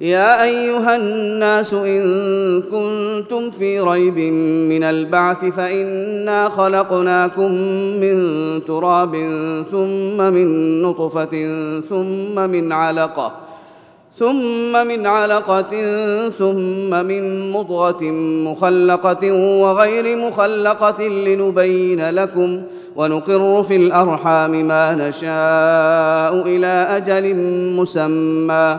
يا أيها الناس إن كنتم في ريب من البعث فإنا خلقناكم من تراب ثم من نطفة ثم من علقة ثم من علقة ثم من مضغة مخلقة وغير مخلقة لنبين لكم ونقر في الأرحام ما نشاء إلى أجل مسمى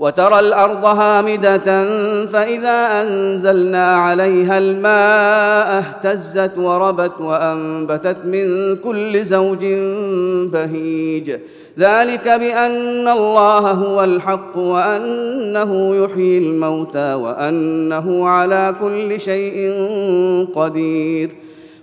وترى الأرض هامدة فإذا أنزلنا عليها الماء اهتزت وربت وأنبتت من كل زوج بهيج. ذلك بأن الله هو الحق وأنه يحيي الموتى وأنه على كل شيء قدير.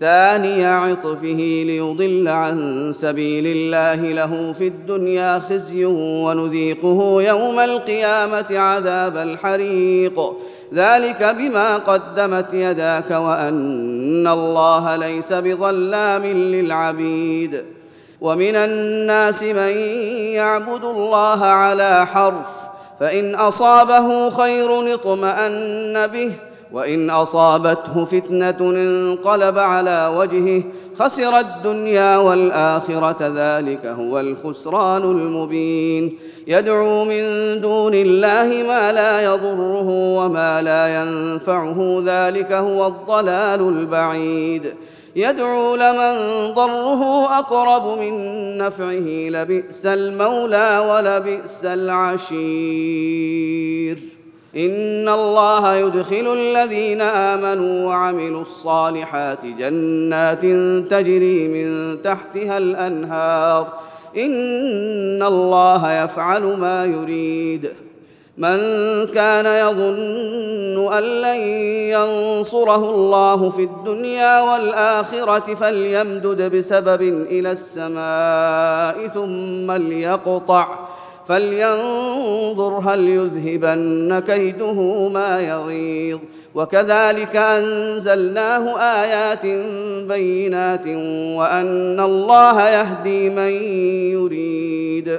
ثاني عطفه ليضل عن سبيل الله له في الدنيا خزي ونذيقه يوم القيامة عذاب الحريق. ذلك بما قدمت يداك وأن الله ليس بظلام للعبيد. ومن الناس من يعبد الله على حرف فإن أصابه خير اطمأن به وإن أصابته فتنة انقلب على وجهه خسر الدنيا والآخرة ذلك هو الخسران المبين. يدعو من دون الله ما لا يضره وما لا ينفعه ذلك هو الضلال البعيد. يدعو لمن ضره أقرب من نفعه لبئس المولى ولبئس العشير. إن الله يدخل الذين آمنوا وعملوا الصالحات جنات تجري من تحتها الأنهار. إن الله يفعل ما يريد. من كان يظن أن لن ينصره الله في الدنيا والآخرة فليمدد بسبب إلى السماء ثم ليقطع. فلينظر هل يذهبن كيده ما يغيظ. وكذلك أنزلناه آيات بينات وأن الله يهدي من يريد.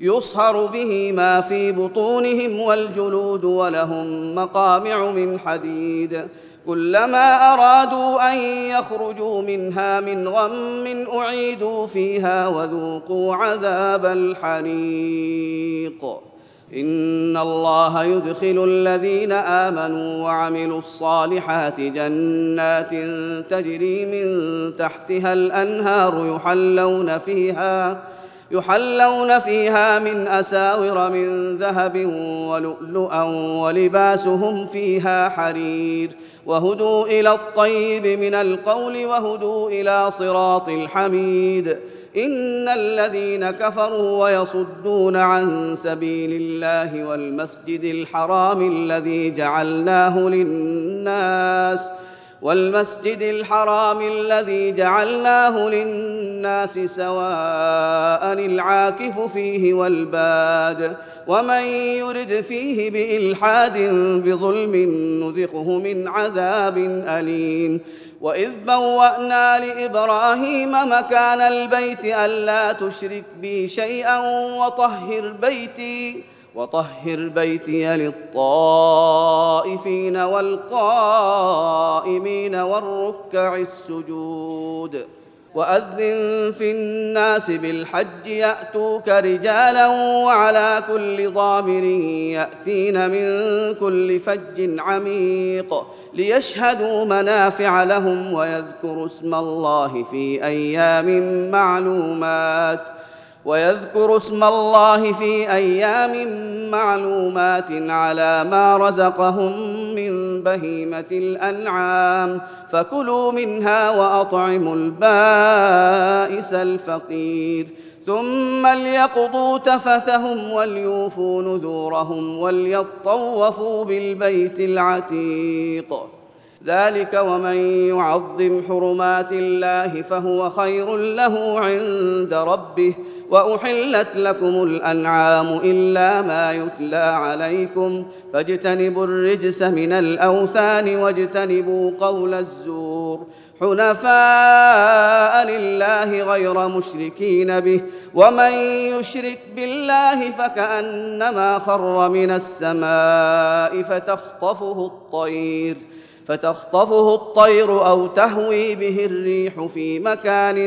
يصهر به ما في بطونهم والجلود ولهم مقامع من حديد. كلما أرادوا أن يخرجوا منها من غم أعيدوا فيها وذوقوا عذاب الحريق. إن الله يدخل الذين آمنوا وعملوا الصالحات جنات تجري من تحتها الأنهار يحلون فيها يحلون فيها من أساور من ذهب ولؤلؤا ولباسهم فيها حرير. وهدوا إلى الطيب من القول وهدوا إلى صراط الحميد. إن الذين كفروا ويصدون عن سبيل الله والمسجد الحرام الذي جعلناه للناس والمسجد الحرام الذي جعلناه للناس سواء العاكف فيه والباد ومن يرد فيه بإلحاد بظلم نذقه من عذاب أليم. وإذ بوأنا لإبراهيم مكان البيت ألا تشرك بي شيئا وطهر بيتي وطهر بيتي للطائفين والقائمين والركع السجود. وأذن في الناس بالحج يأتوك رجالا وعلى كل ضامر يأتين من كل فج عميق ليشهدوا منافع لهم ويذكروا اسم الله في أيام معلومات. ويذكر اسم الله في أيام معلومات على ما رزقهم من بهيمة الأنعام. فكلوا منها وأطعموا البائس الفقير. ثم ليقضوا تفثهم وليوفوا نذورهم وليطوفوا بالبيت العتيق. ذلك ومن يعظم حرمات الله فهو خير له عند ربه وأحلت لكم الأنعام إلا ما يتلى عليكم فاجتنبوا الرجس من الأوثان واجتنبوا قول الزور حنفاء لله غير مشركين به ومن يشرك بالله فكأنما خر من السماء فتخطفه الطير فتخطفه الطير أو تهوي به الريح في مكان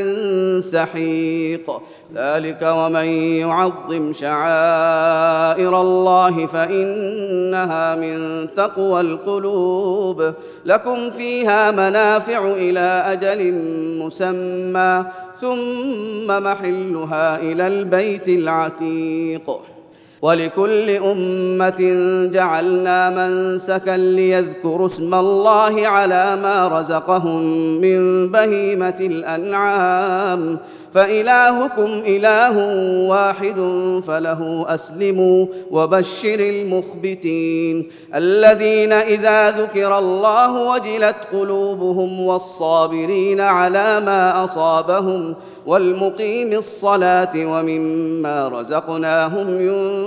سحيق. ذلك ومن يعظم شعائر الله فإنها من تقوى القلوب. لكم فيها منافع إلى أجل مسمى ثم محلها إلى البيت العتيق. ولكل أمة جعلنا منسكا ليذكروا اسم الله على ما رزقهم من بهيمة الأنعام. فإلهكم إله واحد فله أسلموا وبشر المخبتين. الذين إذا ذكر الله وجلت قلوبهم والصابرين على ما أصابهم والمقيم الصلاة ومما رزقناهم ينفقون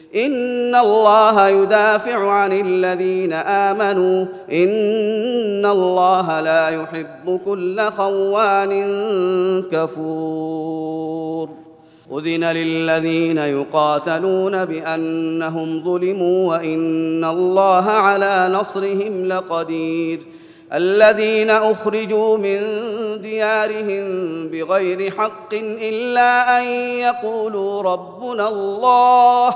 ان الله يدافع عن الذين امنوا ان الله لا يحب كل خوان كفور. اذن للذين يقاتلون بانهم ظلموا وان الله على نصرهم لقدير. الذين اخرجوا من ديارهم بغير حق الا ان يقولوا ربنا الله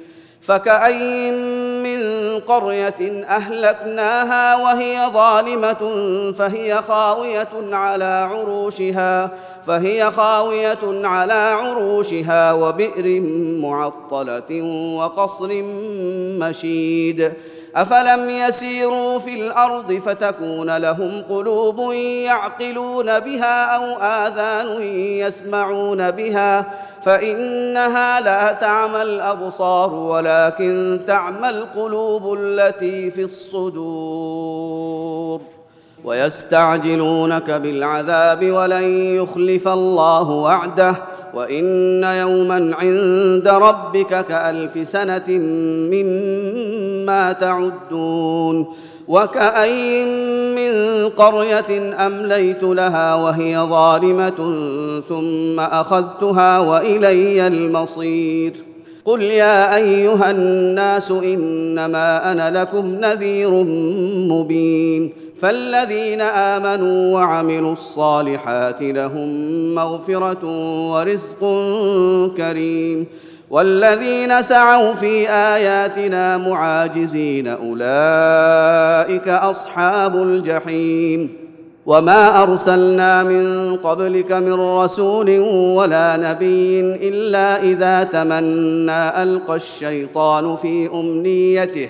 فكأين من قرية أهلكناها وهي ظالمة فهي خاوية على عروشها فهي خاوية على عروشها وبئر معطلة وقصر مشيد. أفلم يسيروا في الأرض فتكون لهم قلوب يعقلون بها أو آذان يسمعون بها فإنها لا تعمى الأبصار ولكن تعمى القلوب التي في الصدور ويستعجلونك بالعذاب ولن يخلف الله وعده وإن يوما عند ربك كألف سنة مما تعدون وكأين من قرية أمليت لها وهي ظالمة ثم أخذتها وإلي المصير قل يا أيها الناس إنما أنا لكم نذير مبين فالذين آمنوا وعملوا الصالحات لهم مغفرة ورزق كريم. والذين سعوا في آياتنا معاجزين أولئك أصحاب الجحيم. وما أرسلنا من قبلك من رسول ولا نبي إلا إذا تمنى ألقى الشيطان في أمنيته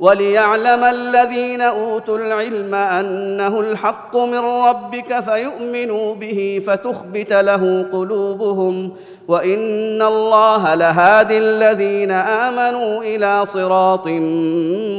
وليعلم الذين أوتوا العلم أنه الحق من ربك فيؤمنوا به فتخبت له قلوبهم وإن الله لهادي الذين آمنوا إلى صراط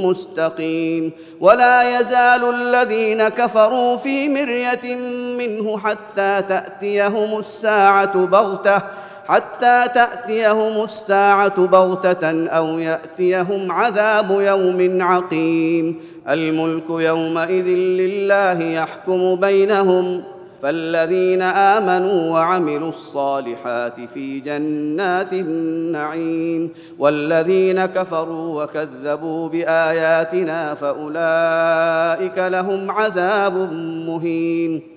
مستقيم ولا يزال الذين كفروا في مرية منه حتى تأتيهم الساعة بغتة حتى تأتيهم الساعة بغتة أو يأتيهم عذاب يوم عقيم. الملك يومئذ لله يحكم بينهم. فالذين آمنوا وعملوا الصالحات في جنات النعيم. والذين كفروا وكذبوا بآياتنا فأولئك لهم عذاب مهين.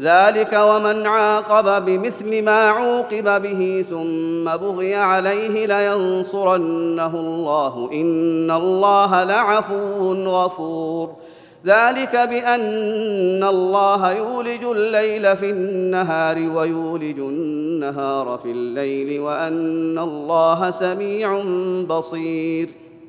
ذلك ومن عاقب بمثل ما عوقب به ثم بغي عليه لينصرنه الله. إن الله لعفو غفور. ذلك بأن الله يولج الليل في النهار ويولج النهار في الليل وأن الله سميع بصير.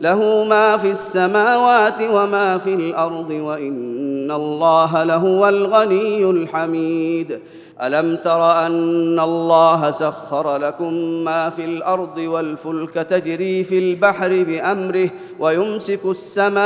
له ما في السماوات وما في الأرض وإن الله لهو الغني الحميد. ألم تر أن الله سخر لكم ما في الأرض والفلك تجري في البحر بأمره ويمسك السماء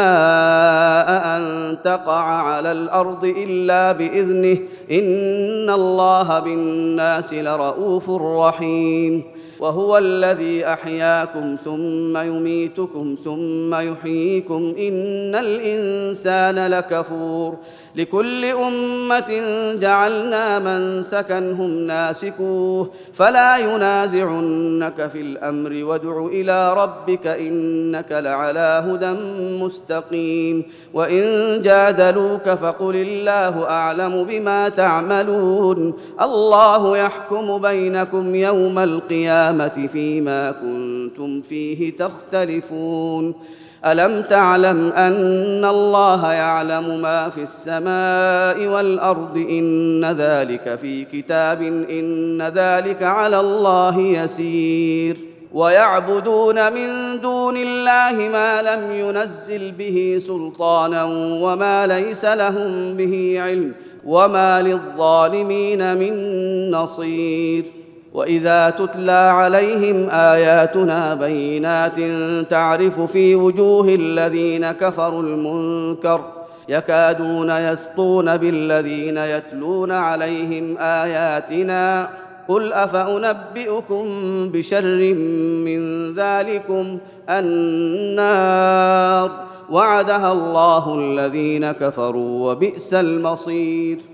أن تقع على الأرض إلا بإذنه إن الله بالناس لرءوف رحيم وهو الذي أحياكم ثم يميتكم ثم يحييكم إن الإنسان لكفور لكل أمة جعلنا من سكنهم ناسكوه فلا ينازعنك في الأمر وادع إلى ربك إنك لعلى هدى مستقيم وإن جادلوك فقل الله أعلم بما تعملون الله يحكم بينكم يوم القيامة فيما كنتم فيه تختلفون ألم تعلم أن الله يعلم ما في السماء والأرض إن ذلك في كتاب إن ذلك على الله يسير ويعبدون من دون الله ما لم ينزل به سلطانا وما ليس لهم به علم وما للظالمين من نصير واذا تتلى عليهم اياتنا بينات تعرف في وجوه الذين كفروا المنكر يكادون يسطون بالذين يتلون عليهم اياتنا قل افانبئكم بشر من ذلكم النار وعدها الله الذين كفروا وبئس المصير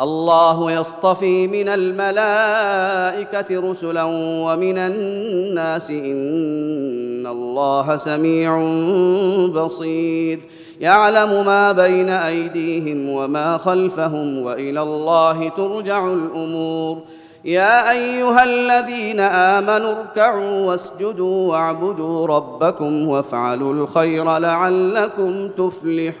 الله يصطفي من الملائكة رسلا ومن الناس إن الله سميع بصير. يعلم ما بين أيديهم وما خلفهم وإلى الله ترجع الأمور. يا أيها الذين آمنوا اركعوا واسجدوا واعبدوا ربكم وافعلوا الخير لعلكم تفلحون.